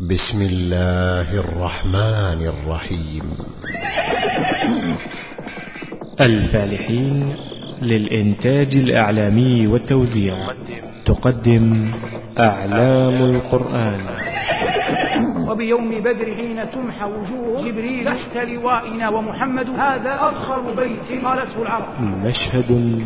بسم الله الرحمن الرحيم. الفالحين للإنتاج الإعلامي والتوزيع. تقدم أعلام القرآن. وبيوم بدر حين تمحى وجوه جبريل تحت لوائنا ومحمد. هذا أفخر بيت قالته العرب. مشهد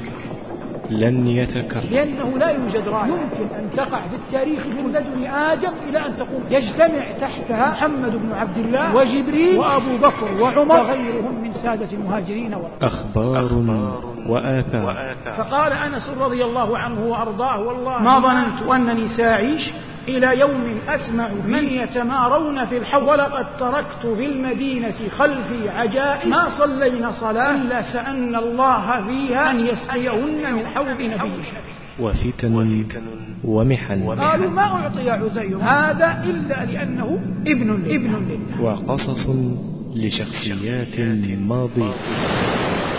لن يتكرر. لأنه لا يوجد راية يمكن أن تقع في التاريخ من لدن آدم إلى أن تقوم يجتمع تحتها محمد بن عبد الله وجبريل وأبو بكر وعمر وغيرهم من سادة المهاجرين والأنصار أخبار وآثار. فقال أنس رضي الله عنه وأرضاه والله ما ظننت أنني سأعيش. إلى يوم أسمع من يتمارون في الحوض. ولقد تركت في المدينة خلفي عجائب. ما صلينا صلاة إلا سألنا الله فيها أن يسقيهن من حوض نبيه. وفتن ومحن. قالوا ما أعطي عزير هذا إلا لأنه ابن ابن لله. وقصص لشخصيات ماضية.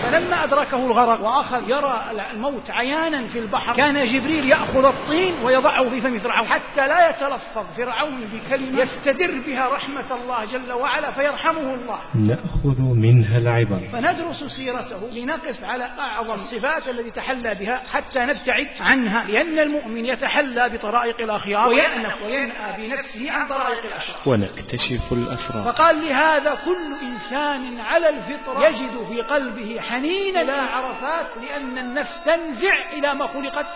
فلما أدركه الغرق وأخذ يرى الموت عيانا في البحر. كان جبريل يأخذ الطين ويضعه في فم فرعون. حتى لا يتلفظ فرعون بكلمة يستدر بها رحمة الله جل وعلا فيرحمه الله. نأخذ منها العبر. فندرس سيرته لنقف على أعظم الصفات التي تحلى بها حتى نبتعد عنها لأن المؤمن يتحلى بطرائق الأخيار ويأنف وينأى بنفسه عن طرائق الأشرار. ونكتشف الأسرار. فقال لهذا كل إنسان على الفطرة يجد في قلبه حنينا إلى عرفات لأن النفس تنزع إلى ما خلقت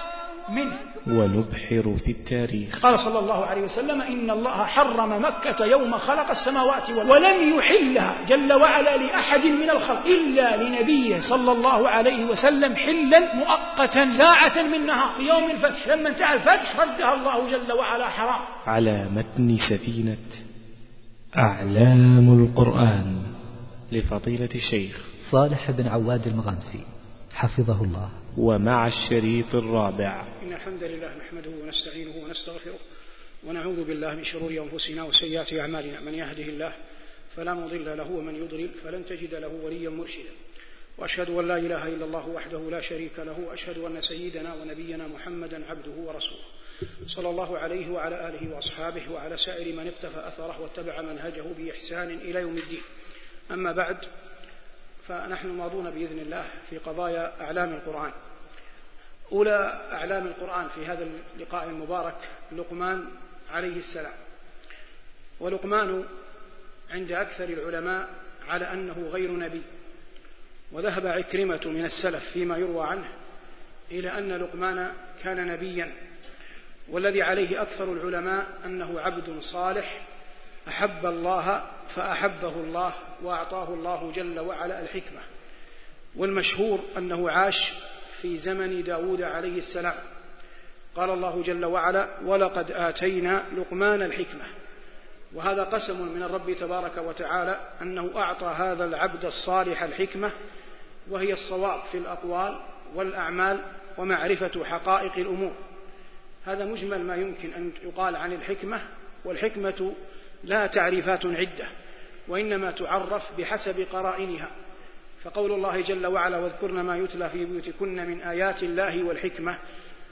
منه. ونبحر في التاريخ. قال صلى الله عليه وسلم إن الله حرم مكة يوم خلق السماوات ولم يحلها جل وعلا لأحد من الخلق إلا لنبيه صلى الله عليه وسلم حلا مؤقتا ساعة من نهار في يوم الفتح. لما انتهى الفتح ردها الله جل وعلا حرام. على متن سفينة أعلام القرآن لفضيلة الشيخ. صالح بن عواد المغامسي حفظه الله. ومع الشريط الرابع. إن الحمد لله نحمده ونستعينه ونستغفره ونعوذ بالله من شرور أنفسنا وسيئات أعمالنا. من يهده الله فلا مضل له ومن يضلل فلن تجد له وليا مرشدا. وأشهد أن لا إله إلا الله وحده لا شريك له وأشهد أن سيدنا ونبينا محمدا عبده ورسوله. صلى الله عليه وعلى آله وأصحابه وعلى سائر من اقتفى أثره واتبع منهجه بإحسان إلى يوم الدين. أما بعد فنحن ماضون بإذن الله في قضايا أعلام القرآن. أولى أعلام القرآن في هذا اللقاء المبارك لقمان عليه السلام. ولقمان عند أكثر العلماء على أنه غير نبي. وذهب عكرمة من السلف فيما يروى عنه إلى أن لقمان كان نبيا. والذي عليه أكثر العلماء أنه عبد صالح أحب الله فأحبه الله وأعطاه الله جل وعلا الحكمة. والمشهور أنه عاش في زمن داود عليه السلام. قال الله جل وعلا ولقد آتينا لقمان الحكمة وهذا قسم من الرب تبارك وتعالى أنه أعطى هذا العبد الصالح الحكمة وهي الصواب في الأقوال والأعمال ومعرفة حقائق الأمور. هذا مجمل ما يمكن أن يقال عن الحكمة والحكمة لها تعريفات عدة وإنما تعرف بحسب قرائنها. فقول الله جل وعلا واذكرن ما يتلى في بيوتكن من آيات الله والحكمة.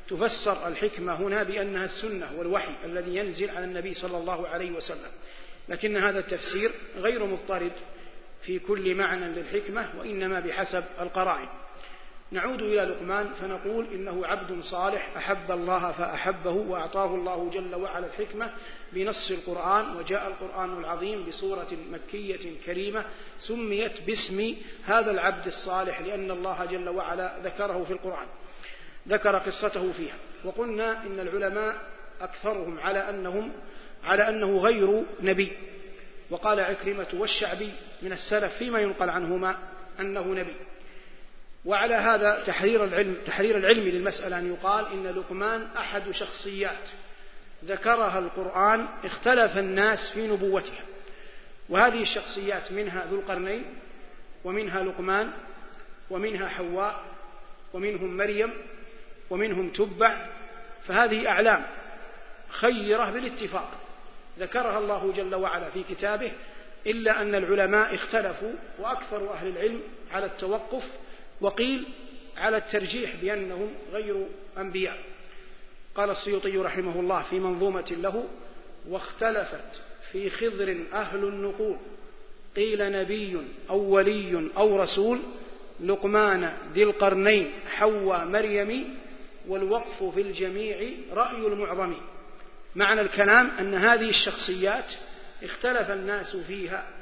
تفسر الحكمة هنا بأنها السنة والوحي الذي ينزل على النبي صلى الله عليه وسلم. لكن هذا التفسير غير مضطرد في كل معنى للحكمة وإنما بحسب القرائن. نعود إلى لقمان فنقول إنه عبد صالح أحب الله فأحبه وأعطاه الله جل وعلا الحكمة بنص القرآن وجاء القرآن العظيم بصورة مكية كريمة سميت باسم هذا العبد الصالح لأن الله جل وعلا ذكره في القرآن ذكر قصته فيها. وقلنا إن العلماء أكثرهم على أنهم على أنه غير نبي. وقال عكرمة والشعبي من السلف فيما ينقل عنهما أنه نبي. وعلى هذا تحرير العلم تحرير العلم للمسألة أن يقال إن لقمان أحد شخصيات. ذكرها القرآن اختلف الناس في نبوتها. وهذه الشخصيات منها ذو القرنين ومنها لقمان ومنها حواء ومنهم مريم ومنهم تبع. فهذه أعلام خيرة بالاتفاق. ذكرها الله جل وعلا في كتابه إلا أن العلماء اختلفوا وأكثر أهل العلم على التوقف وقيل على الترجيح بأنهم غير أنبياء. قال السيوطي رحمه الله في منظومة له واختلفت في خضر أهل النقول. قيل نبي أو ولي أو رسول. لقمان ذي القرنين حواء مريم. والوقف في الجميع رأي المعظم. معنى الكلام أن هذه الشخصيات اختلف الناس فيها.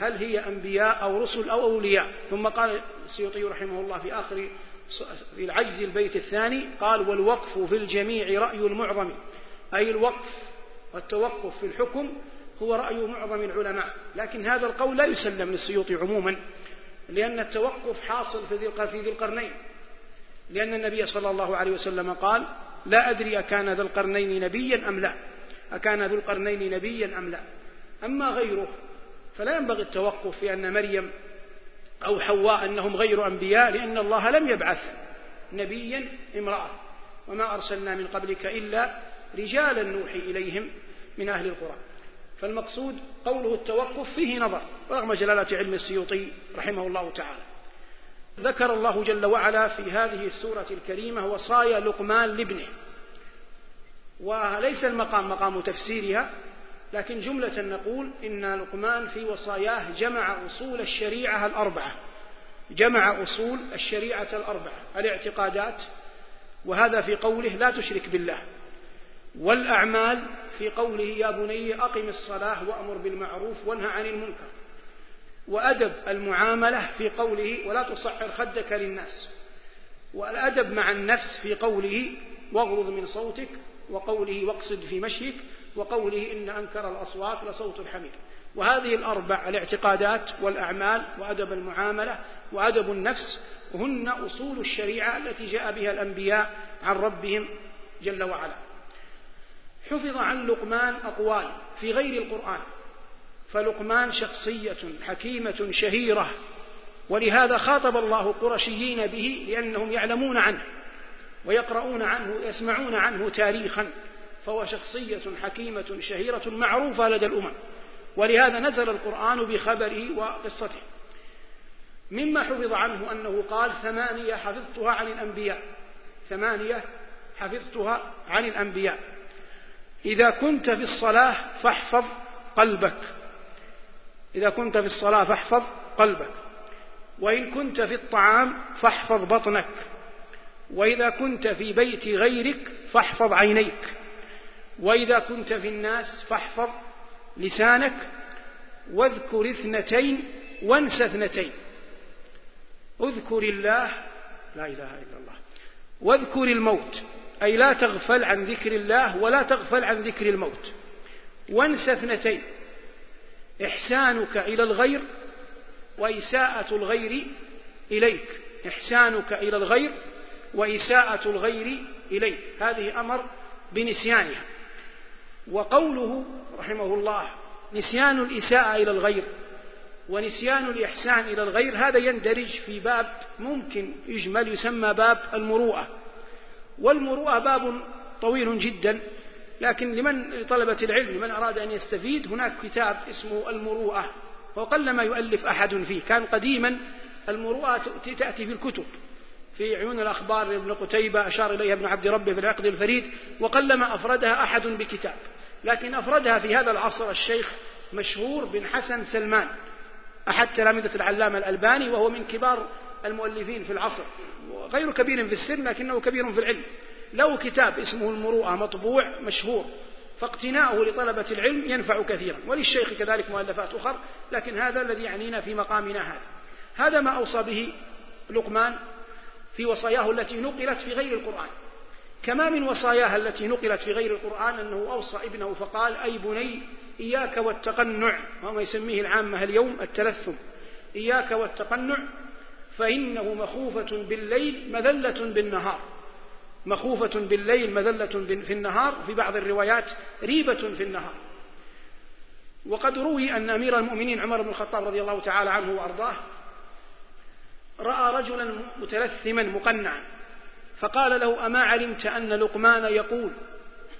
هل هي أنبياء أو رسل أو أولياء؟ ثم قال السيوطي رحمه الله في آخر في العجز البيت الثاني قال والوقف في الجميع رأي المعظم أي الوقف والتوقف في الحكم هو رأي معظم العلماء. لكن هذا القول لا يسلم للسيوطي عموما لأن التوقف حاصل في ذي القرنين. لأن النبي صلى الله عليه وسلم قال لا أدري أكان ذا القرنين نبيا أم لا. أكان ذو القرنين نبيا أم لا. أما غيره فلا ينبغي التوقف في أن مريم أو حواء أنهم غير أنبياء لأن الله لم يبعث نبيا امرأة. وما أرسلنا من قبلك إلا رجالا نوحي إليهم من أهل القرى. فالمقصود قوله التوقف فيه نظر رغم جلالة علم السيوطي رحمه الله تعالى. ذكر الله جل وعلا في هذه السورة الكريمة وصايا لقمان لابنه. وليس المقام مقام تفسيرها لكن جملة نقول إن لقمان في وصاياه جمع أصول الشريعة الأربعة. جمع أصول الشريعة الأربعة. الاعتقادات وهذا في قوله لا تشرك بالله. والأعمال في قوله يا بني أقم الصلاة وأمر بالمعروف وانهى عن المنكر. وأدب المعاملة في قوله ولا تصحر خدك للناس. والأدب مع النفس في قوله واغضض من صوتك وقوله واقصد في مشيك وقوله إن أنكر الأصوات لصوت الحمير وهذه الأربع الاعتقادات والأعمال وأدب المعاملة وأدب النفس هن أصول الشريعة التي جاء بها الأنبياء عن ربهم جل وعلا. حفظ عن لقمان أقوال في غير القرآن. فلقمان شخصية حكيمة شهيرة ولهذا خاطب الله قرشيين به لأنهم يعلمون عنه. ويقرؤون عنه يسمعون عنه تاريخا فهو شخصية حكيمة شهيرة معروفة لدى الأمم. ولهذا نزل القرآن بخبره وقصته. مما حفظ عنه أنه قال ثمانية حفظتها عن الأنبياء. ثمانية حفظتها عن الأنبياء. إذا كنت في الصلاة فاحفظ قلبك. إذا كنت في الصلاة فاحفظ قلبك. وإن كنت في الطعام فاحفظ بطنك. وإذا كنت في بيت غيرك فاحفظ عينيك. وإذا كنت في الناس فاحفظ لسانك. واذكر اثنتين وانس اثنتين. اذكر الله لا إله إلا الله. واذكر الموت أي لا تغفل عن ذكر الله ولا تغفل عن ذكر الموت. وانس اثنتين. إحسانك إلى الغير وإساءة الغير إليك. إحسانك إلى الغير وإساءة الغير إليك هذه أمر بنسيانها. وقوله رحمه الله نسيان الإساءة إلى الغير ونسيان الإحسان إلى الغير هذا يندرج في باب ممكن يجمل يسمى باب المروءة. والمروءة باب طويل جدا لكن لمن طلبة العلم لمن أراد أن يستفيد هناك كتاب اسمه المروءة وقلما يؤلف أحد فيه. كان قديما المروءة تأتي في الكتب. في عيون الأخبار ابن قتيبة أشار إليها ابن عبد ربه في العقد الفريد وقلما أفردها أحد بكتاب. لكن أفردها في هذا العصر الشيخ مشهور بن حسن سلمان أحد تلامذة العلامة الألباني وهو من كبار المؤلفين في العصر غير كبير في السن لكنه كبير في العلم. له كتاب اسمه المروءة مطبوع مشهور فاقتناؤه لطلبة العلم ينفع كثيرا وللشيخ كذلك مؤلفات أخر لكن هذا الذي يعنينا في مقامنا هذا. هذا ما أوصى به لقمان في وصاياه التي نقلت في غير القرآن. كما من وصاياها التي نقلت في غير القرآن أنه أوصى ابنه فقال أي بني إياك والتقنع وما يسميه العامة اليوم التلثم. إياك والتقنع فإنه مخوفة بالليل مذلة بالنهار. مخوفة بالليل مذلة في النهار في بعض الروايات ريبة في النهار. وقد روي أن أمير المؤمنين عمر بن الخطاب رضي الله تعالى عنه وأرضاه رأى رجلا متلثما مقنعا فقال له أما علمت أن لقمان يقول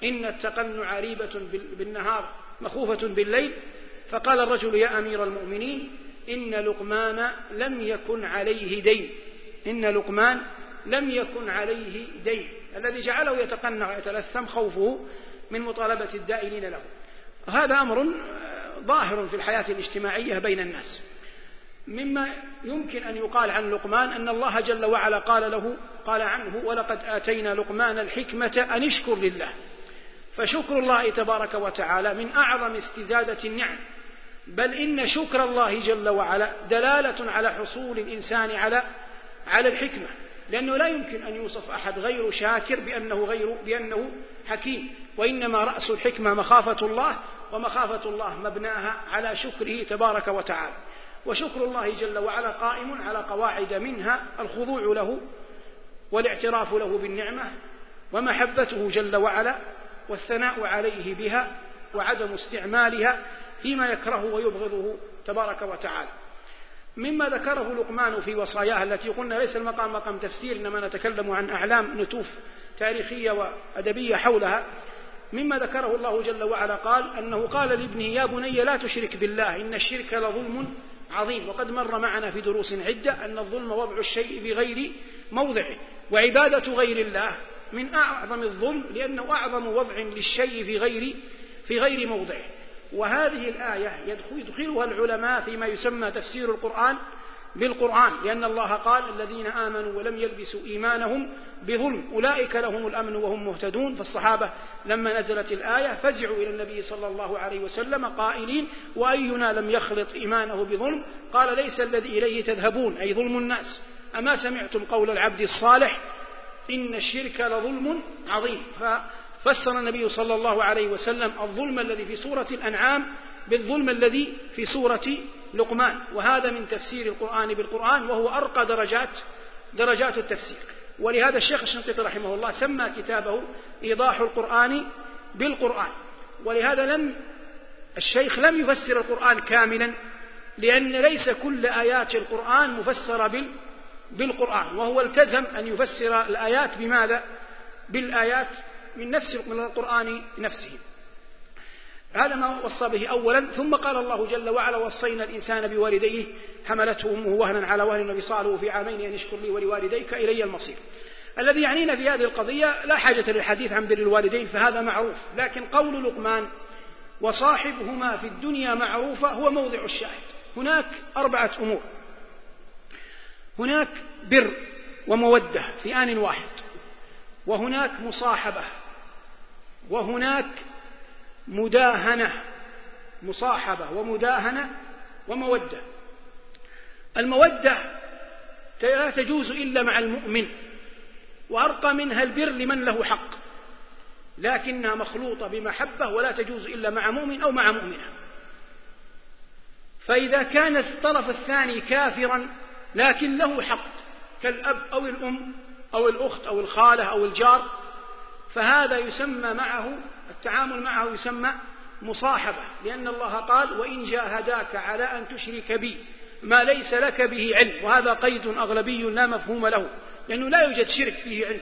إن التقنع ريبة بالنهار مخوفة بالليل؟ فقال الرجل يا أمير المؤمنين إن لقمان لم يكن عليه دين إن لقمان لم يكن عليه دين الذي جعله يتقنع ويتلثم خوفه من مطالبة الدائنين له. هذا أمر ظاهر في الحياة الاجتماعية بين الناس. مما يمكن أن يقال عن لقمان أن الله جل وعلا قال له قال عنه ولقد آتينا لقمان الحكمة أن اشكر لله. فشكر الله تبارك وتعالى من أعظم استزادة النعم. بل إن شكر الله جل وعلا دلالة على حصول الإنسان على على الحكمة. لأنه لا يمكن أن يوصف أحد غير شاكر بأنه غير بأنه حكيم. وإنما رأس الحكمة مخافة الله ومخافة الله مبناها على شكره تبارك وتعالى. وشكر الله جل وعلا قائم على قواعد منها الخضوع له والاعتراف له بالنعمة ومحبته جل وعلا والثناء عليه بها وعدم استعمالها فيما يكره ويبغضه تبارك وتعالى. مما ذكره لقمان في وصاياه التي قلنا ليس المقام مقام تفسير إنما نتكلم عن أعلام نتوف تاريخية وأدبية حولها. مما ذكره الله جل وعلا قال أنه قال لابنه يا بني لا تشرك بالله إن الشرك لظلم عظيم. وقد مر معنا في دروس عدة أن الظلم وضع الشيء في غير موضعه. وعبادة غير الله من أعظم الظلم لأنه أعظم وضع للشيء في غير في غير موضعه. وهذه الآية يدخلها العلماء فيما يسمى تفسير القرآن بالقرآن لأن الله قال الذين آمنوا ولم يلبسوا إيمانهم بظلم أولئك لهم الأمن وهم مهتدون. فالصحابة لما نزلت الآية فزعوا إلى النبي صلى الله عليه وسلم قائلين وأينا لم يخلط إيمانه بظلم؟ قال ليس الذي إليه تذهبون أي ظلم الناس. أما سمعتم قول العبد الصالح إن الشرك لظلم عظيم. فسر النبي صلى الله عليه وسلم الظلم الذي في سورة الأنعام بالظلم الذي في سورة لقمان وهذا من تفسير القرآن بالقرآن وهو أرقى درجات درجات التفسير. ولهذا الشيخ الشنقيطي رحمه الله سمى كتابه إيضاح القرآن بالقرآن. ولهذا لم الشيخ لم يفسر القرآن كاملا لأن ليس كل آيات القرآن مفسرة بال بالقرآن. وهو التزم أن يفسر الآيات بماذا؟ بالآيات من نفس من القرآن نفسه. هذا ما وصى به أولا ثم قال الله جل وعلا وصينا الإنسان بوالديه حملته أمه وهنا على وهن وفصاله في عامين أن اشكر لي ولوالديك إلي المصير. الذي يعنينا في هذه القضية لا حاجة للحديث عن بر الوالدين فهذا معروف لكن قول لقمان وصاحبهما في الدنيا معروفة هو موضع الشاهد. هناك أربعة أمور. هناك بر ومودة في آن واحد وهناك مصاحبة وهناك مداهنة مصاحبة ومداهنة ومودة. المودة لا تجوز إلا مع المؤمن وأرقى منها البر لمن له حق لكنها مخلوطة بمحبة ولا تجوز إلا مع مؤمن أو مع مؤمنة. فإذا كان الطرف الثاني كافرا لكن له حق كالأب أو الأم أو الأخت أو الخالة أو الجار فهذا يسمى معه التعامل معه يسمى مصاحبة لأن الله قال وإن جاهداك على أن تشرك بي ما ليس لك به علم. وهذا قيد أغلبي لا مفهوم له لأنه لا يوجد شرك فيه علم.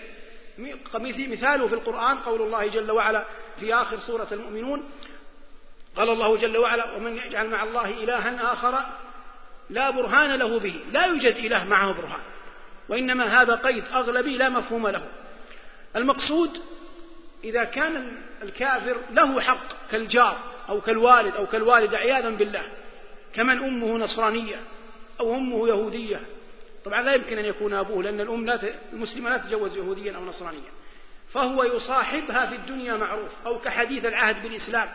مثاله في القرآن قول الله جل وعلا في آخر سورة المؤمنون قال الله جل وعلا ومن يجعل مع الله إلها آخر لا برهان له به. لا يوجد إله معه برهان وإنما هذا قيد أغلبي لا مفهوم له. المقصود إذا كان الكافر له حق كالجار أو كالوالد أو كالوالدة عياذا بالله. كمن أمه نصرانية أو أمه يهودية. طبعا لا يمكن أن يكون أبوه لأن الأم لا المسلمة لا تتجوز يهوديا أو نصرانيا. فهو يصاحبها في الدنيا معروف أو كحديث العهد بالإسلام.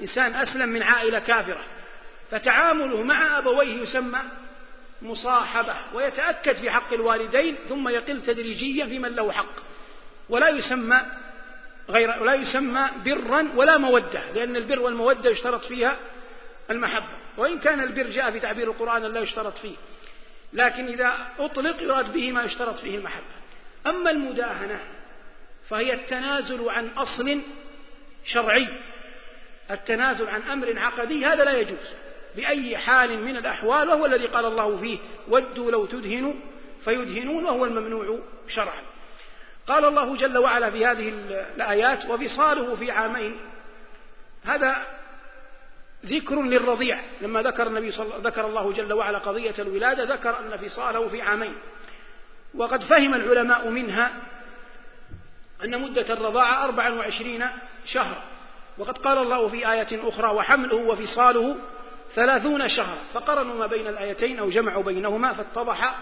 إنسان أسلم من عائلة كافرة. فتعامله مع أبويه يسمى مصاحبة ويتأكد في حق الوالدين ثم يقل تدريجيا في من له حق. ولا يسمى غير لا يسمى برا ولا مودة لأن البر والمودة يشترط فيها المحبة. وإن كان البر جاء في تعبير القرآن لا يشترط فيه لكن إذا أطلق يراد به ما يشترط فيه المحبة. أما المداهنة فهي التنازل عن أصل شرعي. التنازل عن أمر عقدي هذا لا يجوز بأي حال من الأحوال وهو الذي قال الله فيه ودوا لو تدهنوا فيدهنون وهو الممنوع شرعا. قال الله جل وعلا في هذه الآيات وفصاله في عامين. هذا ذكر للرضيع. لما ذكر النبي صلى ذكر الله جل وعلا قضية الولادة ذكر أن فصاله في عامين. وقد فهم العلماء منها أن مدة الرضاعة أربعا وعشرين شهرا. وقد قال الله في آية أخرى وحمله وفصاله ثلاثون شهرا فقرنوا ما بين الآيتين أو جمعوا بينهما فاتضح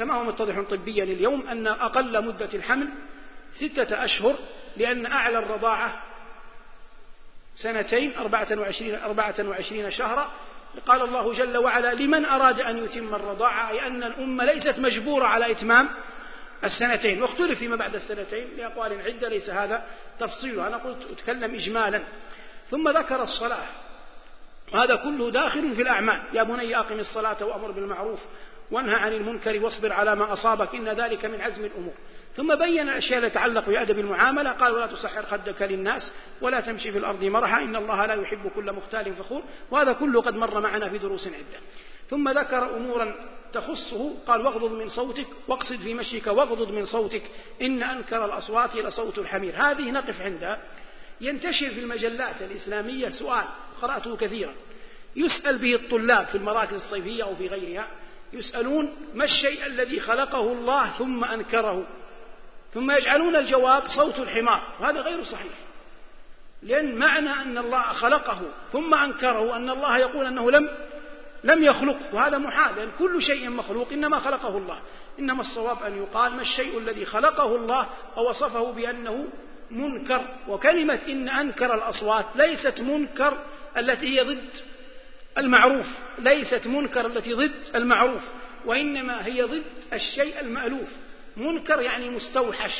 كما هو متضح طبيا اليوم أن أقل مدة الحمل ستة أشهر لأن أعلى الرضاعة سنتين أربعة وعشرين, أربعة وعشرين شهرا. قال الله جل وعلا لمن أراد أن يتم الرضاعة؟ أي أن الأمة ليست مجبورة على إتمام السنتين. واختلف فيما بعد السنتين لأقوال عدة ليس هذا تفصيله أنا قلت أتكلم إجمالا. ثم ذكر الصلاة. وهذا كله داخل في الأعمال. يا بني أقم الصلاة وأمر بالمعروف. وانهى عن المنكر واصبر على ما أصابك إن ذلك من عزم الأمور. ثم بين الأشياء التي تتعلق بأدب المعاملة قال ولا تصحر خدك للناس ولا تمشي في الأرض مرحا إن الله لا يحب كل مختال فخور. وهذا كله قد مر معنا في دروس عدة. ثم ذكر أمورا تخصه قال واغضض من صوتك واقصد في مشيك واغضض من صوتك إن أنكر الأصوات لصوت الحمير. هذه نقف عندها ينتشر في المجلات الإسلامية سؤال قرأته كثيرا يسأل به الطلاب في المراكز الصيفية أو في غيرها يسألون ما الشيء الذي خلقه الله ثم أنكره. ثم يجعلون الجواب صوت الحمار وهذا غير صحيح. لأن معنى أن الله خلقه ثم أنكره أن الله يقول أنه لم لم يخلقه وهذا محال لأن كل شيء مخلوق إنما خلقه الله. إنما الصواب أن يقال ما الشيء الذي خلقه الله ووصفه بأنه منكر. وكلمة إن أنكر الأصوات ليست منكر التي هي ضد المعروف ليست منكر التي ضد المعروف وإنما هي ضد الشيء المألوف. منكر يعني مستوحش.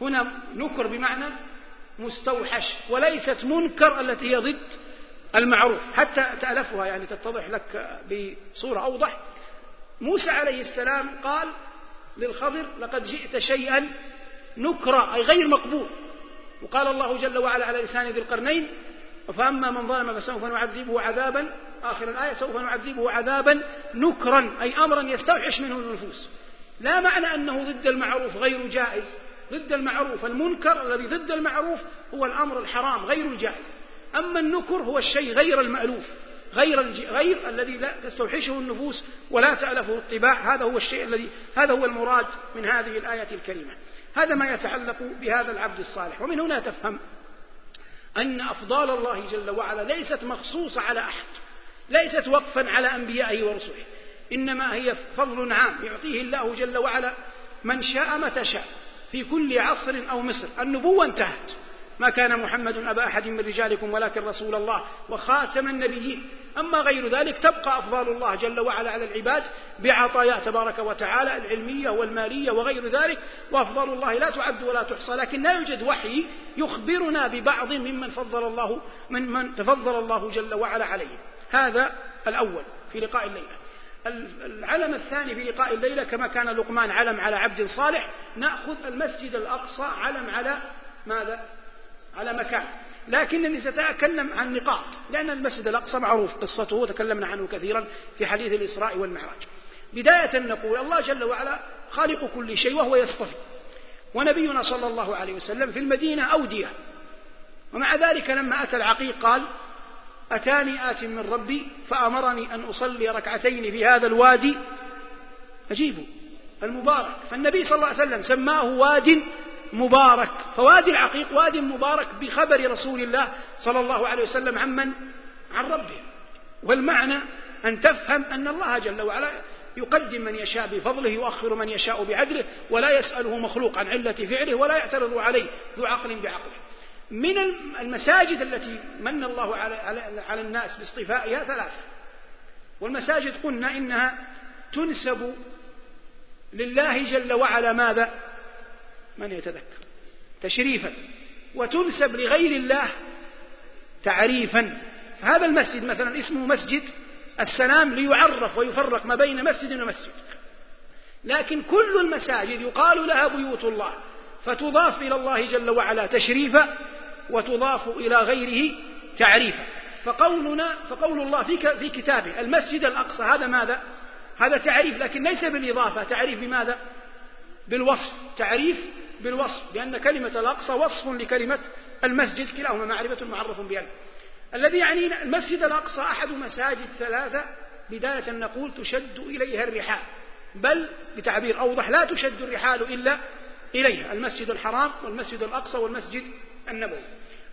هنا نكر بمعنى مستوحش وليست منكر التي هي ضد المعروف. حتى تألفها يعني تتضح لك بصورة أوضح. موسى عليه السلام قال للخضر لقد جئت شيئا نكرا. أي غير مقبول. وقال الله جل وعلا على لسان ذي القرنين فأما من ظلم فسوف نعذبه عذابا آخر الآية سوف نعذبه عذابا نكرا أي أمرا يستوحش منه النفوس. لا معنى أنه ضد المعروف غير جائز. ضد المعروف المنكر الذي ضد المعروف هو الأمر الحرام غير الجائز. أما النكر هو الشيء غير المألوف غير غير الذي لا تستوحشه النفوس ولا تألفه الطباع. هذا هو الشيء الذي هذا هو المراد من هذه الآية الكريمة. هذا ما يتعلق بهذا العبد الصالح. ومن هنا تفهم أن أفضال الله جل وعلا ليست مخصوصة على أحد ليست وقفا على أنبيائه ورسله إنما هي فضل عام يعطيه الله جل وعلا من شاء متى شاء في كل عصر أو مصر. النبوة انتهت. ما كان محمد أبا أحد من رجالكم ولكن رسول الله وخاتم النبيين. أما غير ذلك تبقى أفضال الله جل وعلا على العباد بعطايا تبارك وتعالى العلمية والمالية وغير ذلك وأفضال الله لا تعد ولا تحصى لكن لا يوجد وحي يخبرنا ببعض ممن فضل الله من من تفضل الله جل وعلا عليه. هذا الأول في لقاء الليلة. العلم الثاني في لقاء الليلة كما كان لقمان علم على عبد صالح نأخذ المسجد الأقصى علم على ماذا؟ على مكان. لكنني سأتكلم عن نقاط. لأن المسجد الأقصى معروف. قصته وتكلمنا عنه كثيرا في حديث الإسراء والمعراج. بداية نقول الله جل وعلا خالق كل شيء وهو يصطفي. ونبينا صلى الله عليه وسلم في المدينة أودية. ومع ذلك لما أتى العقيق قال أتاني آت من ربي فأمرني أن أصلي ركعتين في هذا الوادي. أجيبوا المبارك. فالنبي صلى الله عليه وسلم سماه واد مبارك فوادي العقيق واد مبارك بخبر رسول الله صلى الله عليه وسلم عمن؟ عن ربه. والمعنى أن تفهم أن الله جل وعلا يقدم من يشاء بفضله يؤخر من يشاء بعدله ولا يسأله مخلوق عن علة فعله ولا يعترض عليه ذو عقل بعقله. من المساجد التي من الله على, على الناس باصطفائها ثلاثة. والمساجد قلنا إنها تنسب لله جل وعلا ماذا؟ من يتذكر؟ تشريفا. وتنسب لغير الله تعريفا. هذا المسجد مثلا اسمه مسجد السلام ليعرف ويفرق ما بين مسجد ومسجد. لكن كل المساجد يقال لها بيوت الله. فتضاف إلى الله جل وعلا تشريفا وتضاف إلى غيره تعريفا. فقولنا فقول الله في في كتابه المسجد الأقصى هذا ماذا؟ هذا تعريف لكن ليس بالإضافة. تعريف بماذا؟ بالوصف. تعريف بالوصف لأن كلمة الأقصى وصف لكلمة المسجد كلاهما معرفة معرف بأن. الذي يعني المسجد الأقصى أحد مساجد ثلاثة بداية نقول تشد إليها الرحال بل بتعبير أوضح لا تشد الرحال إلا إليها المسجد الحرام والمسجد الأقصى والمسجد النبوي.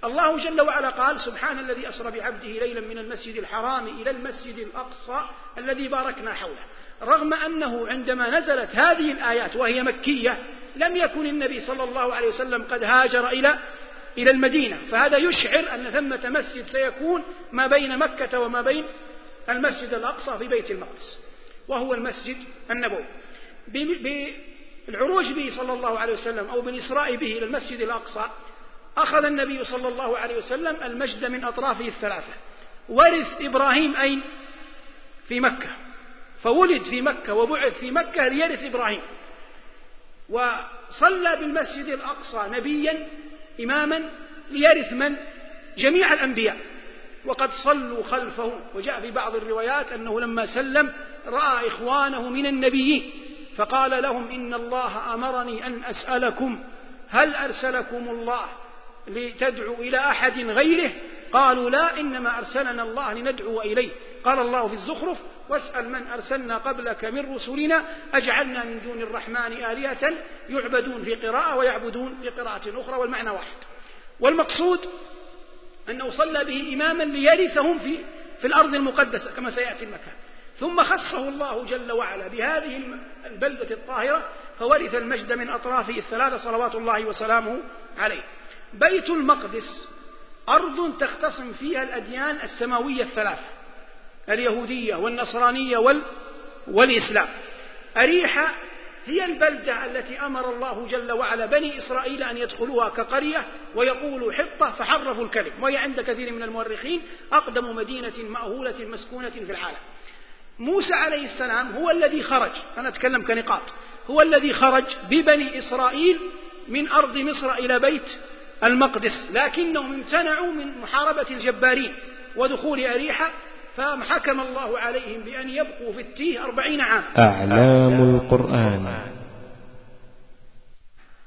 الله جل وعلا قال سبحان الذي أسرى بعبده ليلا من المسجد الحرام إلى المسجد الأقصى الذي باركنا حوله. رغم أنه عندما نزلت هذه الآيات وهي مكية لم يكن النبي صلى الله عليه وسلم قد هاجر إلى إلى المدينة فهذا يشعر أن ثمة مسجد سيكون ما بين مكة وما بين المسجد الأقصى في بيت المقدس وهو المسجد النبوي بالعروج به صلى الله عليه وسلم أو بالإسراء به إلى المسجد الأقصى أخذ النبي صلى الله عليه وسلم المجد من أطرافه الثلاثة ورث إبراهيم أين؟ في مكة فولد في مكة وبعث في مكة ليرث إبراهيم وصلى بالمسجد الأقصى نبيا إماما ليرث من؟ جميع الأنبياء. وقد صلوا خلفه. وجاء في بعض الروايات أنه لما سلم رأى إخوانه من النبيين فقال لهم إن الله أمرني أن أسألكم هل أرسلكم الله لتدعوا إلى أحد غيره؟ قالوا لا إنما أرسلنا الله لندعو إليه. قال الله في الزخرف واسأل من أرسلنا قبلك من رسلنا أجعلنا من دون الرحمن آلهة يعبدون في قراءة ويعبدون في قراءة أخرى والمعنى واحد. والمقصود أنه صلى به إماما ليرثهم في في الأرض المقدسة كما سيأتي المكان. ثم خصه الله جل وعلا بهذه البلدة الطاهرة فورث المجد من أطرافه الثلاثة صلوات الله وسلامه عليه. بيت المقدس أرض تختصم فيها الأديان السماوية الثلاثة. اليهودية والنصرانية وال والإسلام. أريحة هي البلدة التي أمر الله جل وعلا بني إسرائيل أن يدخلوها كقرية ويقولوا حطة فحرفوا الكلم. وهي عند كثير من المؤرخين أقدم مدينة مأهولة مسكونة في العالم. موسى عليه السلام هو الذي خرج أنا أتكلم كنقاط هو الذي خرج ببني إسرائيل من أرض مصر إلى بيت المقدس لكنهم امتنعوا من محاربة الجبارين ودخول أريحة فحكم الله عليهم بأن يبقوا في التيه أربعين عاما. أعلام القرآن.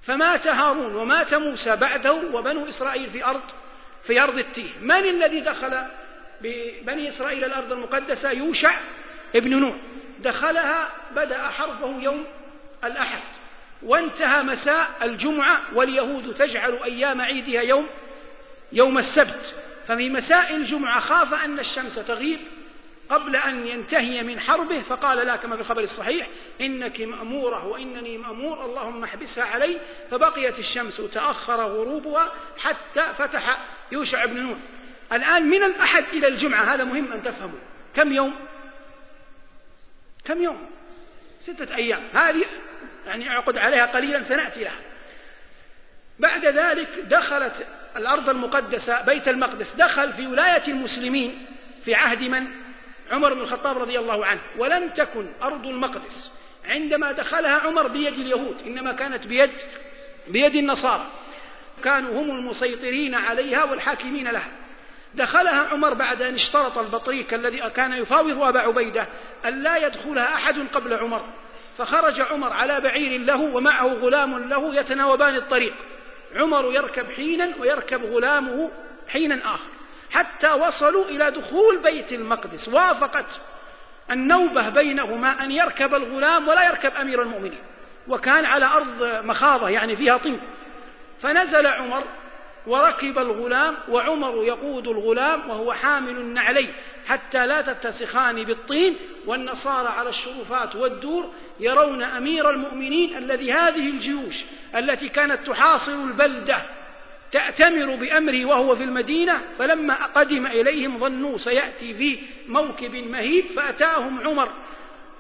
فمات هارون ومات موسى بعده وبنو إسرائيل في أرض في أرض التيه. من الذي دخل ببني إسرائيل الأرض المقدسة؟ يوشع ابن نون. دخلها بدأ حربه يوم الأحد. وانتهى مساء الجمعة واليهود تجعل أيام عيدها يوم يوم السبت. ففي مساء الجمعة خاف أن الشمس تغيب قبل أن ينتهي من حربه فقال لا كما في الخبر الصحيح إنك مأمورة وإنني مأمور اللهم احبسها علي فبقيت الشمس تأخر غروبها حتى فتح يوشع بن نون. الآن من الأحد إلى الجمعة هذا مهم أن تفهموا. كم يوم؟ كم يوم؟ ستة أيام. هذه يعني أعقد عليها قليلا سنأتي لها. بعد ذلك دخلت الأرض المقدسة بيت المقدس دخل في ولاية المسلمين في عهد من؟ عمر بن الخطاب رضي الله عنه. ولم تكن أرض المقدس. عندما دخلها عمر بيد اليهود إنما كانت بيد بيد النصارى. كانوا هم المسيطرين عليها والحاكمين لها. دخلها عمر بعد أن اشترط البطريق الذي كان يفاوض أبا عبيدة أن لا يدخلها أحد قبل عمر. فخرج عمر على بعير له ومعه غلام له يتناوبان الطريق. عمر يركب حينا ويركب غلامه حينا آخر حتى وصلوا إلى دخول بيت المقدس. وافقت النوبة بينهما أن يركب الغلام ولا يركب أمير المؤمنين. وكان على أرض مخاضة يعني فيها طين. فنزل عمر وركب الغلام وعمر يقود الغلام وهو حامل النعلين حتى لا تتسخان بالطين. والنصارى على الشرفات والدور يرون أمير المؤمنين الذي هذه الجيوش التي كانت تحاصر البلدة تأتمر بأمره وهو في المدينة فلما قدم إليهم ظنوا سيأتي في موكب مهيب فأتاهم عمر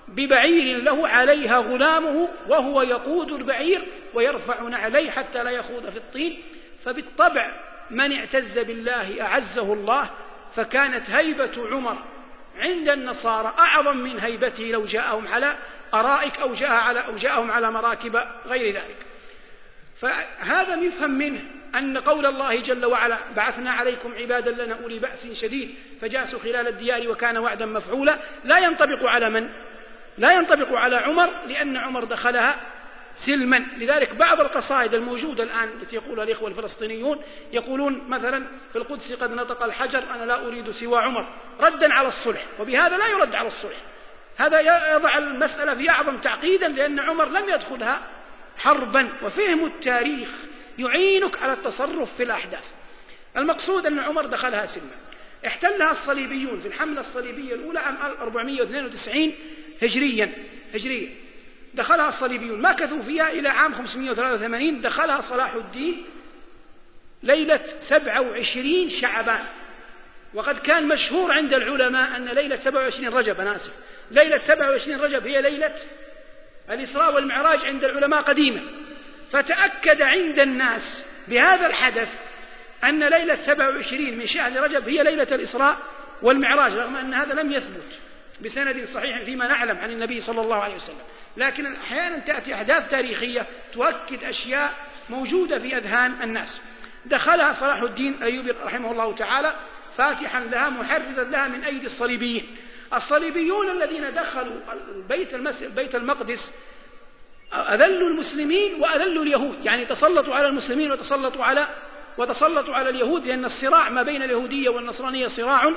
ببعير له عليها غلامه وهو يقود البعير ويرفع نعليه حتى لا يخوض في الطين فبالطبع من اعتز بالله أعزه الله فكانت هيبة عمر عند النصارى أعظم من هيبته لو جاءهم على أرائك أو جاء على أو جاءهم على مراكب غير ذلك. فهذا يفهم منه أن قول الله جل وعلا بعثنا عليكم عبادا لنا أولي بأس شديد فجاسوا خلال الديار وكان وعدا مفعولا. لا ينطبق على من؟ لا ينطبق على عمر لأن عمر دخلها سلما. لذلك بعض القصائد الموجودة الآن التي يقولها الإخوة الفلسطينيون يقولون مثلا في القدس قد نطق الحجر أنا لا أريد سوى عمر. ردا على الصلح وبهذا لا يرد على الصلح. هذا يضع المسألة في أعظم تعقيدا لأن عمر لم يدخلها حربا وفهم التاريخ يعينك على التصرف في الأحداث. المقصود أن عمر دخلها سلما. احتلها الصليبيون في الحملة الصليبية الأولى عام 492 هجريا هجريا. دخلها الصليبيون مكثوا فيها إلى عام 583 دخلها صلاح الدين ليلة 27 شعبان. وقد كان مشهور عند العلماء أن ليلة 27 رجب أنا آسف. ليلة 27 رجب هي ليلة الإسراء والمعراج عند العلماء قديما. فتأكد عند الناس بهذا الحدث أن ليلة 27 من شهر رجب هي ليلة الإسراء والمعراج رغم أن هذا لم يثبت بسند صحيح فيما نعلم عن النبي صلى الله عليه وسلم. لكن أحيانا تأتي أحداث تاريخية تؤكد أشياء موجودة في أذهان الناس. دخلها صلاح الدين الأيوبي رحمه الله تعالى فاتحا لها محررا لها من أيدي الصليبيين. الصليبيون الذين دخلوا بيت, بيت المقدس أذلوا المسلمين وأذلوا اليهود. يعني تسلطوا على المسلمين وتسلطوا على وتسلطوا على اليهود لأن الصراع ما بين اليهودية والنصرانية صراع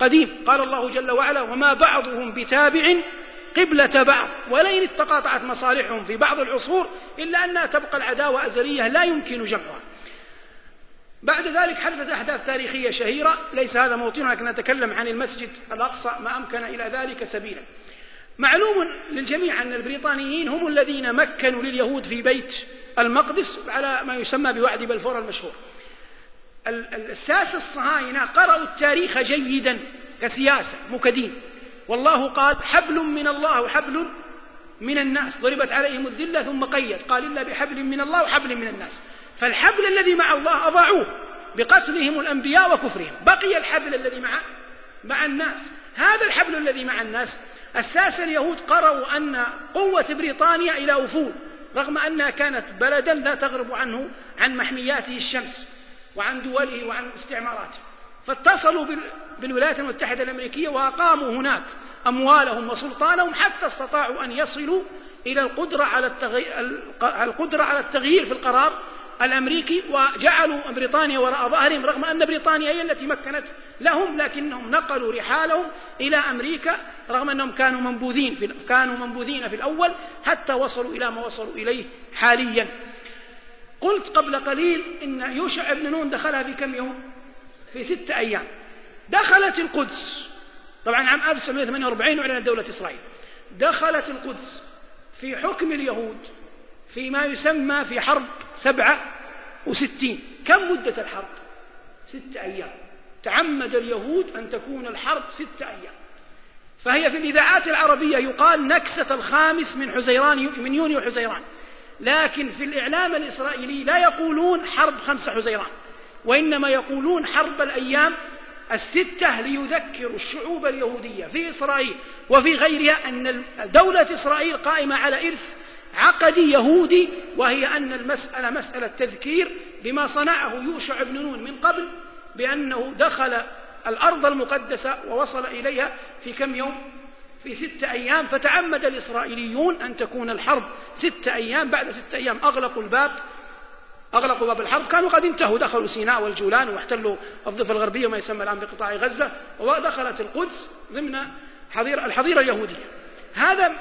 قديم. قال الله جل وعلا وما بعضهم بتابع قبلة بعض. ولئن تقاطعت مصالحهم في بعض العصور إلا أنها تبقى العداوة أزلية لا يمكن جمعها بعد ذلك حدثت أحداث تاريخية شهيرة ليس هذا موطنها لكن نتكلم عن المسجد الأقصى ما أمكن إلى ذلك سبيلا. معلوم للجميع أن البريطانيين هم الذين مكنوا لليهود في بيت المقدس على ما يسمى بوعد بلفور المشهور. الساسة الصهاينة قرأوا التاريخ جيدا كسياسة مكدين. والله قال حبل من الله وحبل من الناس. ضربت عليهم الذلة ثم قيد. قال إلا بحبل من الله وحبل من الناس. فالحبل الذي مع الله أضاعوه بقتلهم الأنبياء وكفرهم. بقي الحبل الذي مع مع الناس. هذا الحبل الذي مع الناس أساس اليهود قرأوا أن قوة بريطانيا إلى أفول رغم أنها كانت بلدا لا تغرب عنه عن محمياته الشمس وعن دوله وعن استعماراته. فاتصلوا بالولايات المتحدة الأمريكية وأقاموا هناك أموالهم وسلطانهم حتى استطاعوا أن يصلوا إلى القدرة على التغيير, القدرة على التغيير في القرار الأمريكي وجعلوا بريطانيا وراء ظهرهم رغم أن بريطانيا هي التي مكنت لهم لكنهم نقلوا رحالهم إلى أمريكا رغم أنهم كانوا منبوذين في كانوا منبوذين في الأول حتى وصلوا إلى ما وصلوا إليه حاليا. قلت قبل قليل إن يوشع بن نون دخلها في كم يوم؟ في ستة أيام. دخلت القدس. طبعا عام 1948 أعلنت دولة إسرائيل. دخلت القدس في حكم اليهود فيما يسمى في حرب سبعة وستين. كم مدة الحرب؟ ستة أيام. تعمد اليهود أن تكون الحرب ستة أيام. فهي في الإذاعات العربية يقال نكسة الخامس من حزيران من يونيو حزيران. لكن في الإعلام الإسرائيلي لا يقولون حرب خمسة حزيران وإنما يقولون حرب الأيام الستة ليذكروا الشعوب اليهودية في إسرائيل وفي غيرها أن دولة إسرائيل قائمة على إرث عقدي يهودي وهي أن المسألة مسألة تذكير بما صنعه يوشع بن نون من قبل بأنه دخل الأرض المقدسة ووصل إليها في كم يوم؟ في ستة أيام. فتعمد الإسرائيليون أن تكون الحرب ستة أيام. بعد ستة أيام أغلقوا الباب أغلقوا باب الحرب. كانوا قد انتهوا دخلوا سيناء والجولان واحتلوا الضفة الغربية وما يسمى الآن بقطاع غزة ودخلت القدس ضمن حظيرة الحظيرة اليهودية. هذا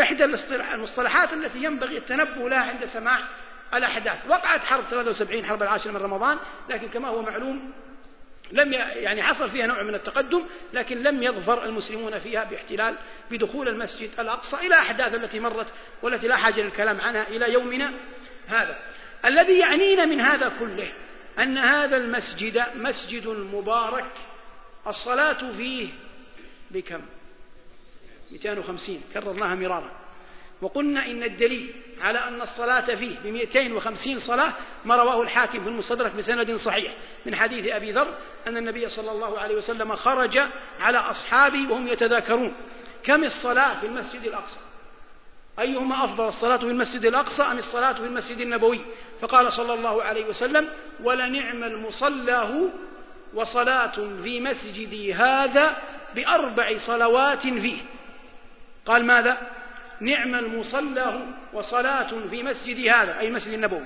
إحدى المصطلحات التي ينبغي التنبه لها عند سماع الأحداث. وقعت حرب 73 حرب العاشر من رمضان لكن كما هو معلوم لم يعني حصل فيها نوع من التقدم لكن لم يظفر المسلمون فيها باحتلال بدخول المسجد الأقصى إلى أحداث التي مرت والتي لا حاجة للكلام عنها إلى يومنا هذا. الذي يعنينا من هذا كله أن هذا المسجد مسجد مبارك الصلاة فيه بكم؟ 250 كررناها مرارا. وقلنا إن الدليل على أن الصلاة فيه ب 250 صلاة ما رواه الحاكم في المستدرك بسند صحيح من حديث أبي ذر أن النبي صلى الله عليه وسلم خرج على أصحابه وهم يتذاكرون. كم الصلاة في المسجد الأقصى؟ أيهما أفضل الصلاة في المسجد الأقصى أم الصلاة في المسجد النبوي؟ فقال صلى الله عليه وسلم ولنعم المصلى وصلاة في مسجدي هذا بأربع صلوات فيه. قال ماذا؟ نعم المصلى وصلاة في مسجد هذا أي المسجد النبوي.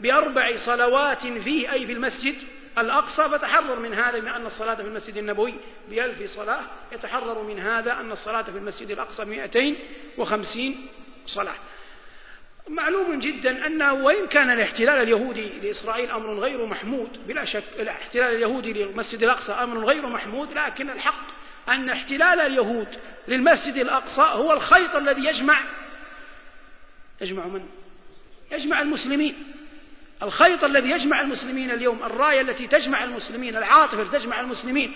بأربع صلوات فيه أي في المسجد الأقصى فتحرر من هذا بما أن الصلاة في المسجد النبوي بألف صلاة يتحرر من هذا أن الصلاة في المسجد الأقصى بمئتين وخمسين صلاة. معلوم جدا أنه وإن كان الاحتلال اليهودي لإسرائيل أمر غير محمود بلا شك الاحتلال اليهودي للمسجد الأقصى أمر غير محمود لكن الحق أن احتلال اليهود للمسجد الأقصى هو الخيط الذي يجمع يجمع من؟ يجمع المسلمين الخيط الذي يجمع المسلمين اليوم الراية التي تجمع المسلمين العاطفة التي تجمع المسلمين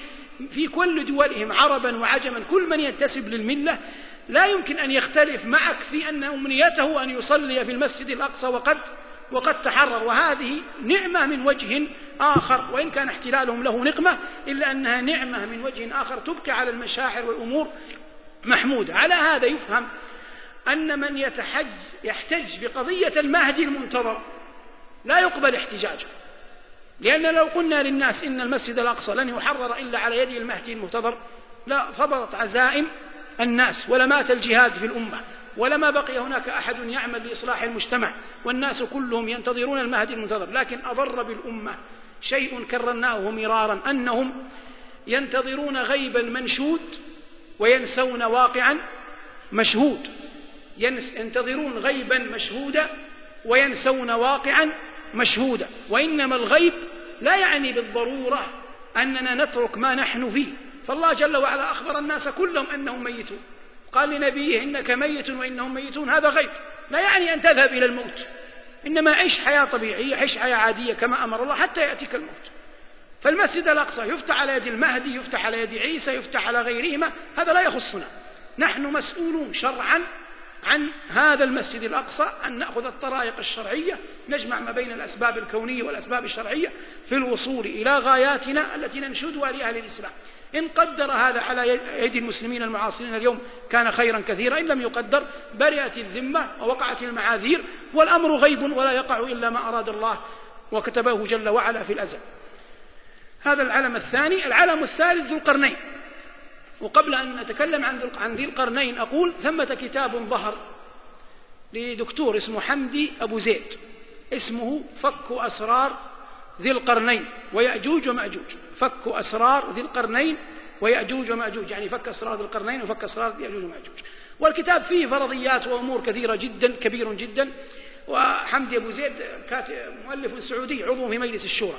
في كل دولهم عربا وعجما كل من ينتسب للملة لا يمكن أن يختلف معك في أن أمنيته أن يصلي في المسجد الأقصى وقد وقد تحرر وهذه نعمة من وجه آخر وإن كان احتلالهم له نقمة إلا أنها نعمة من وجه آخر تبقي على المشاعر والأمور محمودة. على هذا يفهم أن من يتحج يحتج بقضية المهدي المنتظر لا يقبل احتجاجه. لأن لو قلنا للناس إن المسجد الأقصى لن يحرر إلا على يد المهدي المنتظر لا فضلت عزائم الناس ولمات الجهاد في الأمة ولما بقي هناك أحد يعمل لإصلاح المجتمع والناس كلهم ينتظرون المهدي المنتظر. لكن أضر بالأمة شيء كررناه مرارا أنهم ينتظرون غيبا منشود وينسون واقعا مشهود. ينتظرون غيبا مشهودا وينسون واقعا مشهودا. وإنما الغيب لا يعني بالضرورة أننا نترك ما نحن فيه. فالله جل وعلا أخبر الناس كلهم أنهم ميتون. قال لنبيه إنك ميت وإنهم ميتون. هذا غيب. لا يعني أن تذهب إلى الموت. إنما عيش حياة طبيعية عيش حياة عادية كما أمر الله حتى يأتيك الموت. فالمسجد الأقصى يفتح على يد المهدي يفتح على يد عيسى يفتح على غيرهما هذا لا يخصنا. نحن مسؤولون شرعا عن هذا المسجد الأقصى أن نأخذ الطرائق الشرعية نجمع ما بين الأسباب الكونية والأسباب الشرعية في الوصول إلى غاياتنا التي ننشدها لأهل الإسلام. إن قدر هذا على يد المسلمين المعاصرين اليوم كان خيرا كثيرا إن لم يقدر برئت الذمة ووقعت المعاذير والأمر غيب ولا يقع إلا ما أراد الله وكتبه جل وعلا في الأزل. هذا العلم الثاني. العلم الثالث ذو القرنين. وقبل أن نتكلم عن ذي القرنين أقول ثمة كتاب ظهر لدكتور اسمه حمدي أبو زيد. اسمه فك أسرار ذي القرنين ويأجوج ومأجوج. فك أسرار ذي القرنين ويأجوج ومأجوج. يعني فك أسرار ذي القرنين وفك أسرار يأجوج ومأجوج. والكتاب فيه فرضيات وأمور كثيرة جدا كبير جدا. وحمدي أبو زيد مؤلف سعودي عضو في مجلس الشورى.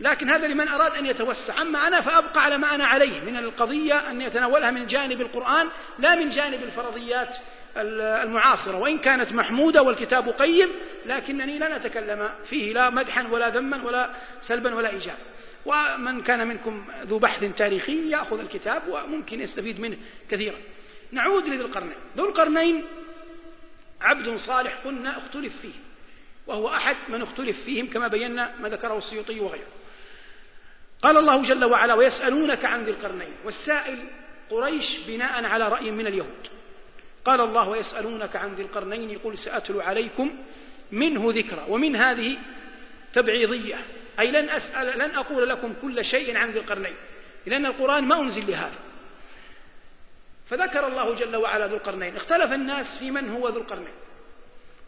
لكن هذا لمن أراد أن يتوسع. أما أنا فأبقى على ما أنا عليه من القضية أن يتناولها من جانب القرآن لا من جانب الفرضيات المعاصرة. وإن كانت محمودة والكتاب قيم لكنني لن أتكلم فيه لا مدحا ولا ذما ولا سلبا ولا إيجابا. ومن كان منكم ذو بحث تاريخي يأخذ الكتاب وممكن يستفيد منه كثيرا. نعود لذي القرنين. ذو القرنين عبد صالح قلنا اختلف فيه وهو أحد من اختلف فيهم كما بينا ما ذكره السيوطي وغيره. قال الله جل وعلا ويسألونك عن ذي القرنين والسائل قريش بناء على رأي من اليهود. قال الله ويسألونك عن ذي القرنين قل سأتلو عليكم منه ذكرى ومن هذه تبعيضية. أي لن أسأل لن أقول لكم كل شيء عن ذي القرنين لأن القرآن ما أنزل لهذا فذكر الله جل وعلا ذو القرنين. اختلف الناس في من هو ذو القرنين.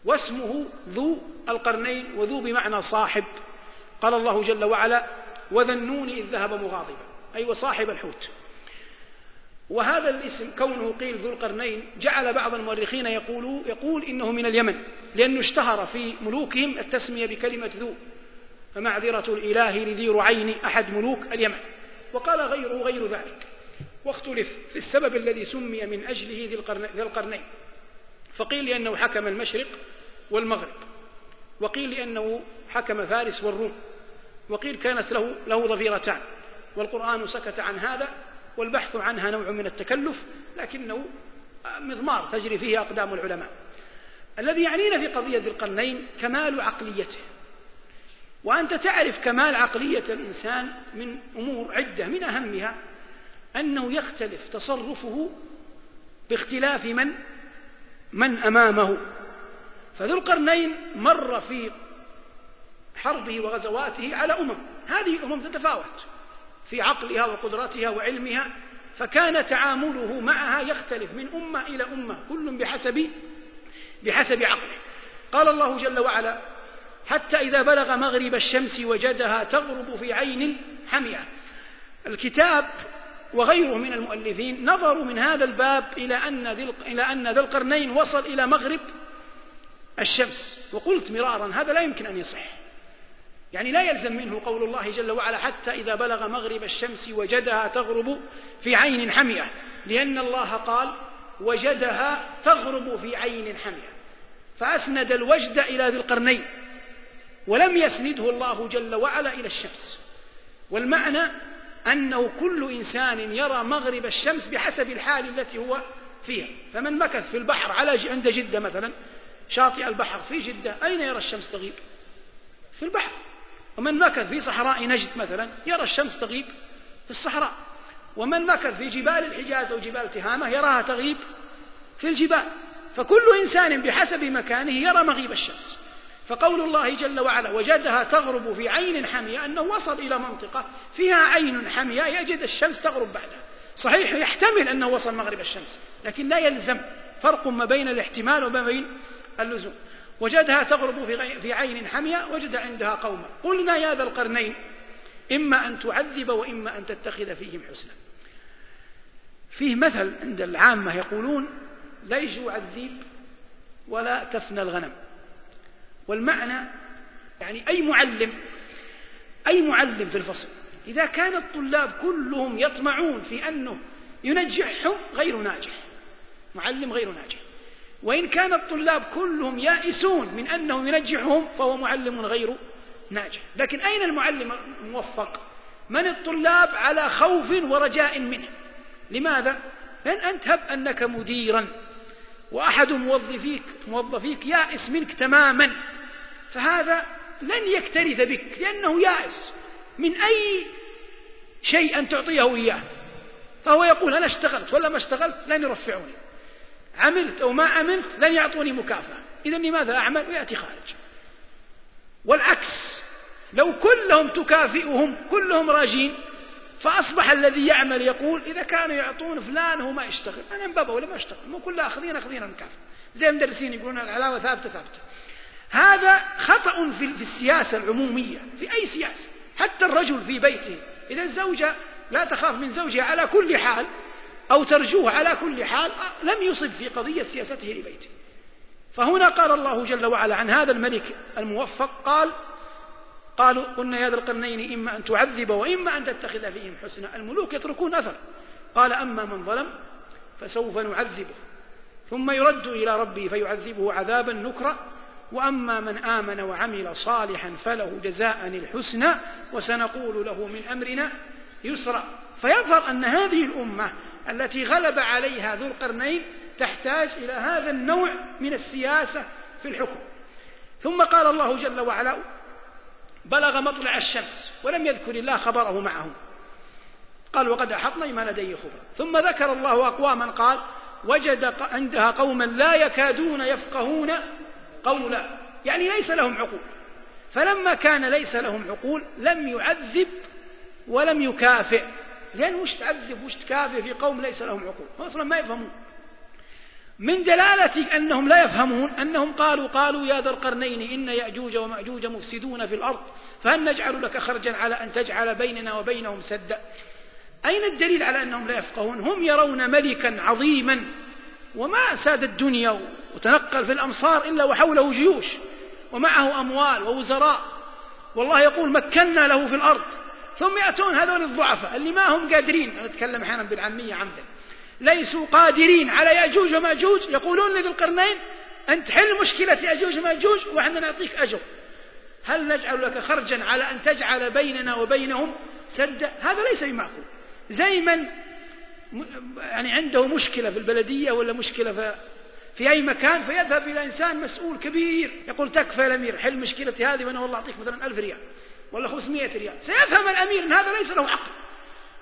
واسمه ذو القرنين وذو بمعنى صاحب. قال الله جل وعلا وذا النون إذ ذهب مغاضبا. أي وصاحب الحوت. وهذا الاسم كونه قيل ذو القرنين جعل بعض المؤرخين يقول, يقول إنه من اليمن لأنه اشتهر في ملوكهم التسمية بكلمة ذو. فمعذرة الإله لذي رعين أحد ملوك اليمن. وقال غيره غير ذلك. واختلف في السبب الذي سمي من أجله ذي القرنين. فقيل لأنه حكم المشرق والمغرب. وقيل لأنه حكم فارس والروم. وقيل كانت له له ظفيرتان والقرآن سكت عن هذا والبحث عنها نوع من التكلف لكنه مضمار تجري فيه أقدام العلماء. الذي يعنينا في قضية ذي القرنين كمال عقليته. وأنت تعرف كمال عقلية الإنسان من أمور عدة من أهمها أنه يختلف تصرفه باختلاف من؟ من أمامه. فذو القرنين مر في حربه وغزواته على أمم. هذه الأمم تتفاوت في عقلها وقدرتها وعلمها فكان تعامله معها يختلف من أمة إلى أمة كل بحسب بحسب عقله. قال الله جل وعلا حتى إذا بلغ مغرب الشمس وجدها تغرب في عين حمية. الكتاب وغيره من المؤلفين نظروا من هذا الباب إلى أن إلى أن ذا القرنين وصل إلى مغرب الشمس. وقلت مرارا هذا لا يمكن أن يصح. يعني لا يلزم منه قول الله جل وعلا حتى إذا بلغ مغرب الشمس وجدها تغرب في عين حمية. لأن الله قال وجدها تغرب في عين حمية. فأسند الوجد إلى ذي القرنين. ولم يسنده الله جل وعلا إلى الشمس. والمعنى أنه كل إنسان يرى مغرب الشمس بحسب الحال التي هو فيها. فمن مكث في البحر على عند جدة مثلا شاطئ البحر في جدة أين يرى الشمس تغيب؟ في البحر. ومن مكث في صحراء نجد مثلا يرى الشمس تغيب في الصحراء. ومن مكث في جبال الحجاز أو جبال تهامة يراها تغيب في الجبال. فكل إنسان بحسب مكانه يرى مغيب الشمس. فقول الله جل وعلا وجدها تغرب في عين حمية أنه وصل إلى منطقة فيها عين حمية يجد الشمس تغرب بعدها. صحيح يحتمل أنه وصل مغرب الشمس لكن لا يلزم. فرق ما بين الاحتمال وما بين اللزوم. وجدها تغرب في عين حمية وجد عندها قوما. قلنا يا ذا القرنين إما أن تعذب وإما أن تتخذ فيهم حسنا. فيه مثل عند العامة يقولون لا يجوع الذيب ولا تفنى الغنم. والمعنى يعني أي معلم أي معلم في الفصل إذا كان الطلاب كلهم يطمعون في أنه ينجحهم غير ناجح معلم غير ناجح وإن كان الطلاب كلهم يائسون من أنه ينجحهم فهو معلم غير ناجح. لكن أين المعلم الموفق؟ من الطلاب على خوف ورجاء منه. لماذا؟ لأن أنت هب أنك مديرا وأحد موظفيك موظفيك يائس منك تماما. فهذا لن يكترث بك لأنه يائس. من أي شيء أن تعطيه إياه؟ فهو يقول أنا اشتغلت ولا ما اشتغلت لن يرفعوني عملت أو ما عملت لن يعطوني مكافأة. إذا لماذا أعمل؟ ويأتي خارج. والعكس لو كلهم تكافئهم كلهم راجين فأصبح الذي يعمل يقول إذا كانوا يعطون فلان هو ما يشتغل أنا مبابا ولا ما أشتغل مو كلها أخذين أخذين المكافأة زي المدرسين يقولون العلاوة ثابتة ثابتة. هذا خطأ في السياسة العمومية في أي سياسة حتى الرجل في بيته. إذا الزوجة لا تخاف من زوجها على كل حال أو ترجوه على كل حال لم يصب في قضية سياسته لبيته. فهنا قال الله جل وعلا عن هذا الملك الموفق قال قالوا قلنا يا ذا القرنين إما أن تعذب وإما أن تتخذ فيهم حسنا. الملوك يتركون أثر. قال أما من ظلم فسوف نعذبه. ثم يرد إلى ربه فيعذبه عذابا نكرا. وأما من آمن وعمل صالحا فله جزاء الحسنى وسنقول له من أمرنا يسرا. فيظهر أن هذه الأمة التي غلب عليها ذو القرنين تحتاج إلى هذا النوع من السياسة في الحكم. ثم قال الله جل وعلا بلغ مطلع الشمس ولم يذكر الله خبره معه. قال وقد أحطنا ما لديه خبرا. ثم ذكر الله أقواما قال وجد عندها قوما لا يكادون يفقهون قولا يعني ليس لهم عقول. فلما كان ليس لهم عقول لم يعذب ولم يكافئ. لأن وش تعذب وش تكافئ في قوم ليس لهم عقول؟ أصلا ما يفهمون. من دلالة أنهم لا يفهمون أنهم قالوا قالوا يا ذا القرنين إن يأجوج ومأجوج مفسدون في الأرض فهل نجعل لك خرجا على أن تجعل بيننا وبينهم سدا؟ أين الدليل على أنهم لا يفقهون؟ هم يرون ملكا عظيما. وما ساد الدنيا وتنقل في الأمصار إلا وحوله جيوش ومعه أموال ووزراء. والله يقول مكنا له في الأرض. ثم يأتون هذول الضعفاء اللي ما هم قادرين. أنا أتكلم أحيانا بالعامية عمدا. ليسوا قادرين على يأجوج ومأجوج. يقولون لذي القرنين أنت حل مشكلة يأجوج ومأجوج وإحنا نعطيك أجر. هل نجعل لك خرجا على أن تجعل بيننا وبينهم سدا؟ هذا ليس بمعقول. زي من يعني عنده مشكلة في البلدية ولا مشكلة في في أي مكان فيذهب إلى إنسان مسؤول كبير يقول تكفى يا الأمير حل مشكلتي هذه وأنا والله أعطيك مثلا ألف ريال ولا خمسمائة ريال. سيفهم الأمير أن هذا ليس له عقل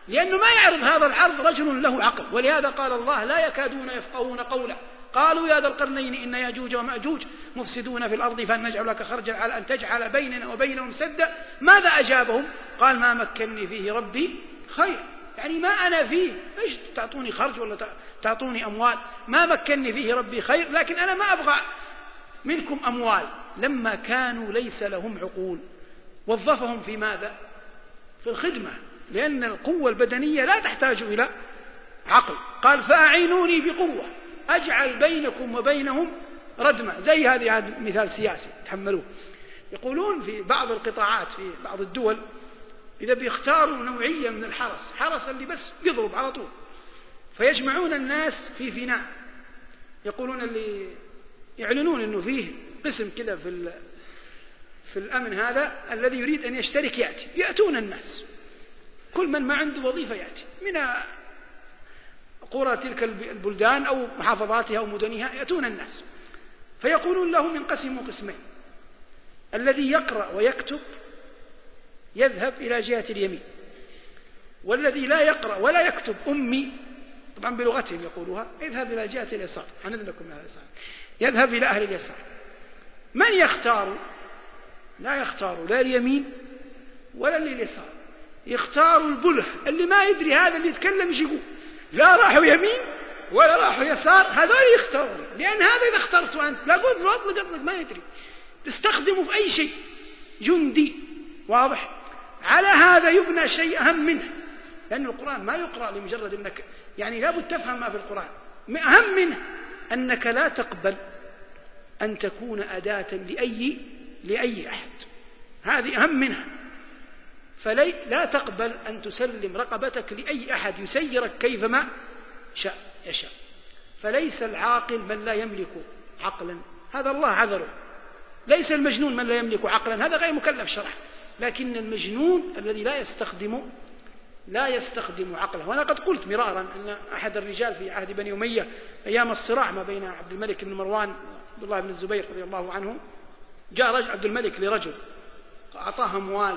لأنه ما يعرض هذا العرض رجل له عقل. ولهذا قال الله لا يكادون يفقهون قولا. قالوا يا ذا القرنين إن ياجوج ومأجوج مفسدون في الأرض فنجعل لك خرجا على أن تجعل بيننا وبينهم سدا. ماذا أجابهم؟ قال ما مكنني فيه ربي خير. يعني ما أنا فيه. إيش تعطوني خرج ولا تعطوني أموال؟ ما مكنني فيه ربي خير لكن أنا ما أبغى منكم أموال. لما كانوا ليس لهم عقول. وظفهم في ماذا؟ في الخدمة. لأن القوة البدنية لا تحتاج إلى عقل. قال فأعينوني بقوة. أجعل بينكم وبينهم ردمة. زي هذه مثال سياسي. تحملوه. يقولون في بعض القطاعات في بعض الدول إذا بيختاروا نوعية من الحرس حرس اللي بس يضرب على طول. فيجمعون الناس في فناء. يقولون اللي يعلنون أنه فيه قسم كذا في في الأمن هذا الذي يريد أن يشترك يأتي. يأتون الناس. كل من ما عنده وظيفة يأتي. من قرى تلك البلدان أو محافظاتها أو مدنها يأتون الناس. فيقولون لهم انقسموا قسمين. الذي يقرأ ويكتب يذهب إلى جهة اليمين. والذي لا يقرأ ولا يكتب أمي طبعا بلغتهم يقولوها يذهب إلى جهة اليسار. لكم من اليسار. يذهب إلى أهل اليسار. من يختار؟ لا يختار لا اليمين ولا اليسار يختار البله اللي ما يدري هذا اللي يتكلم إيش يقول لا راحوا يمين ولا راحوا يسار هذول يختارون. لأن هذا إذا اخترته أنت لا قلت أطلق أطلق ما يدري. تستخدمه في أي شيء. جندي واضح؟ على هذا يبنى شيء أهم منه. لأن القرآن ما يقرأ لمجرد أنك يعني لابد تفهم ما في القرآن. أهم منه أنك لا تقبل أن تكون أداة لأي لأي أحد. هذه أهم منها. فلي لا تقبل أن تسلم رقبتك لأي أحد يسيرك كيفما شاء يشاء. فليس العاقل من لا يملك عقلا. هذا الله عذره. ليس المجنون من لا يملك عقلا. هذا غير مكلف شرعا. لكن المجنون الذي لا يستخدم لا يستخدم عقله. وأنا قد قلت مرارا أن أحد الرجال في عهد بني أمية أيام الصراع ما بين عبد الملك بن مروان عبد الله بن الزبير رضي الله عنه جاء رجل عبد الملك لرجل أعطاه أموال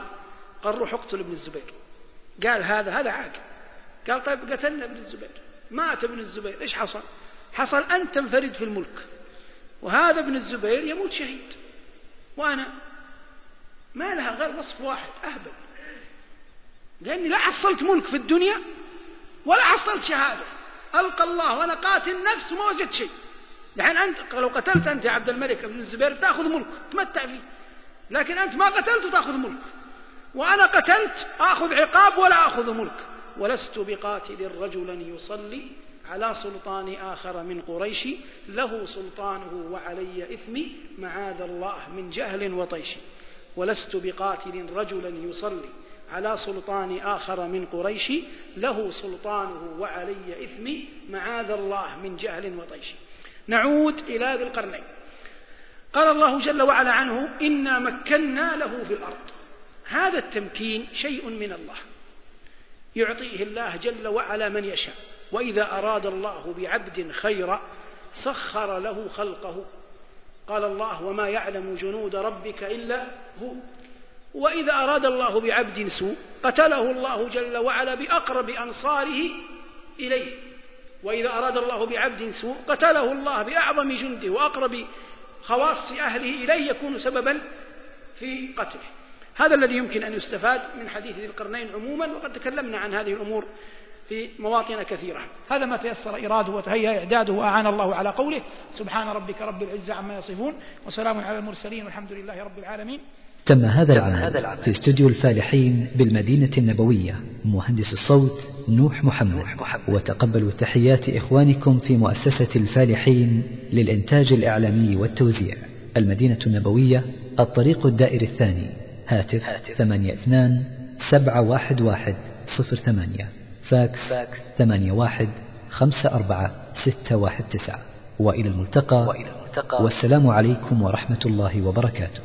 قال روح اقتل ابن الزبير. قال هذا هذا عاقل قال طيب قتلنا ابن الزبير. مات ابن الزبير. إيش حصل؟ حصل أنت تنفرد في الملك وهذا ابن الزبير يموت شهيد. وأنا ما لها غير وصف واحد أهبل. لأني لا حصلت ملك في الدنيا ولا حصلت شهادة. ألقى الله وأنا قاتل نفس وما وجدت شيء. الحين أنت لو قتلت أنت يا عبد الملك بن الزبير تأخذ ملك تمتع فيه. لكن أنت ما قتلت وتأخذ ملك. وأنا قتلت آخذ عقاب ولا آخذ ملك. ولست بقاتل رجلا يصلي على سلطان آخر من قريش. له سلطانه وعلي إثمي معاذ الله من جهل وطيش. ولست بقاتل رجلا يصلي على سلطان آخر من قريش له سلطانه وعلي إثمي معاذ الله من جهل وطيش. نعود إلى ذي القرنين. قال الله جل وعلا عنه إنا مكنا له في الأرض. هذا التمكين شيء من الله. يعطيه الله جل وعلا من يشاء. وإذا أراد الله بعبد خيرا سخر له خلقه. قال الله وما يعلم جنود ربك إلا هو. وإذا أراد الله بعبد سوء قتله الله جل وعلا بأقرب أنصاره إليه. وإذا أراد الله بعبد سوء قتله الله بأعظم جنده وأقرب خواص أهله إليه يكون سببا في قتله. هذا الذي يمكن أن يستفاد من حديث ذي القرنين عموما وقد تكلمنا عن هذه الأمور في مواطن كثيرة. هذا ما تيسر إراده وتهيأ إعداده وأعان الله على قوله سبحان ربك رب العزة عما يصفون وسلام على المرسلين والحمد لله رب العالمين. تم هذا العمل في استوديو الفالحين بالمدينة النبوية. مهندس الصوت نوح محمد. وتقبلوا تحيات إخوانكم في مؤسسة الفالحين للإنتاج الإعلامي والتوزيع. المدينة النبوية الطريق الدائري الثاني. هاتف 82 711 08 فاكس ثمانية واحد خمسة أربعة ستة واحد تسعة. وإلى الملتقى. والسلام عليكم ورحمة الله وبركاته.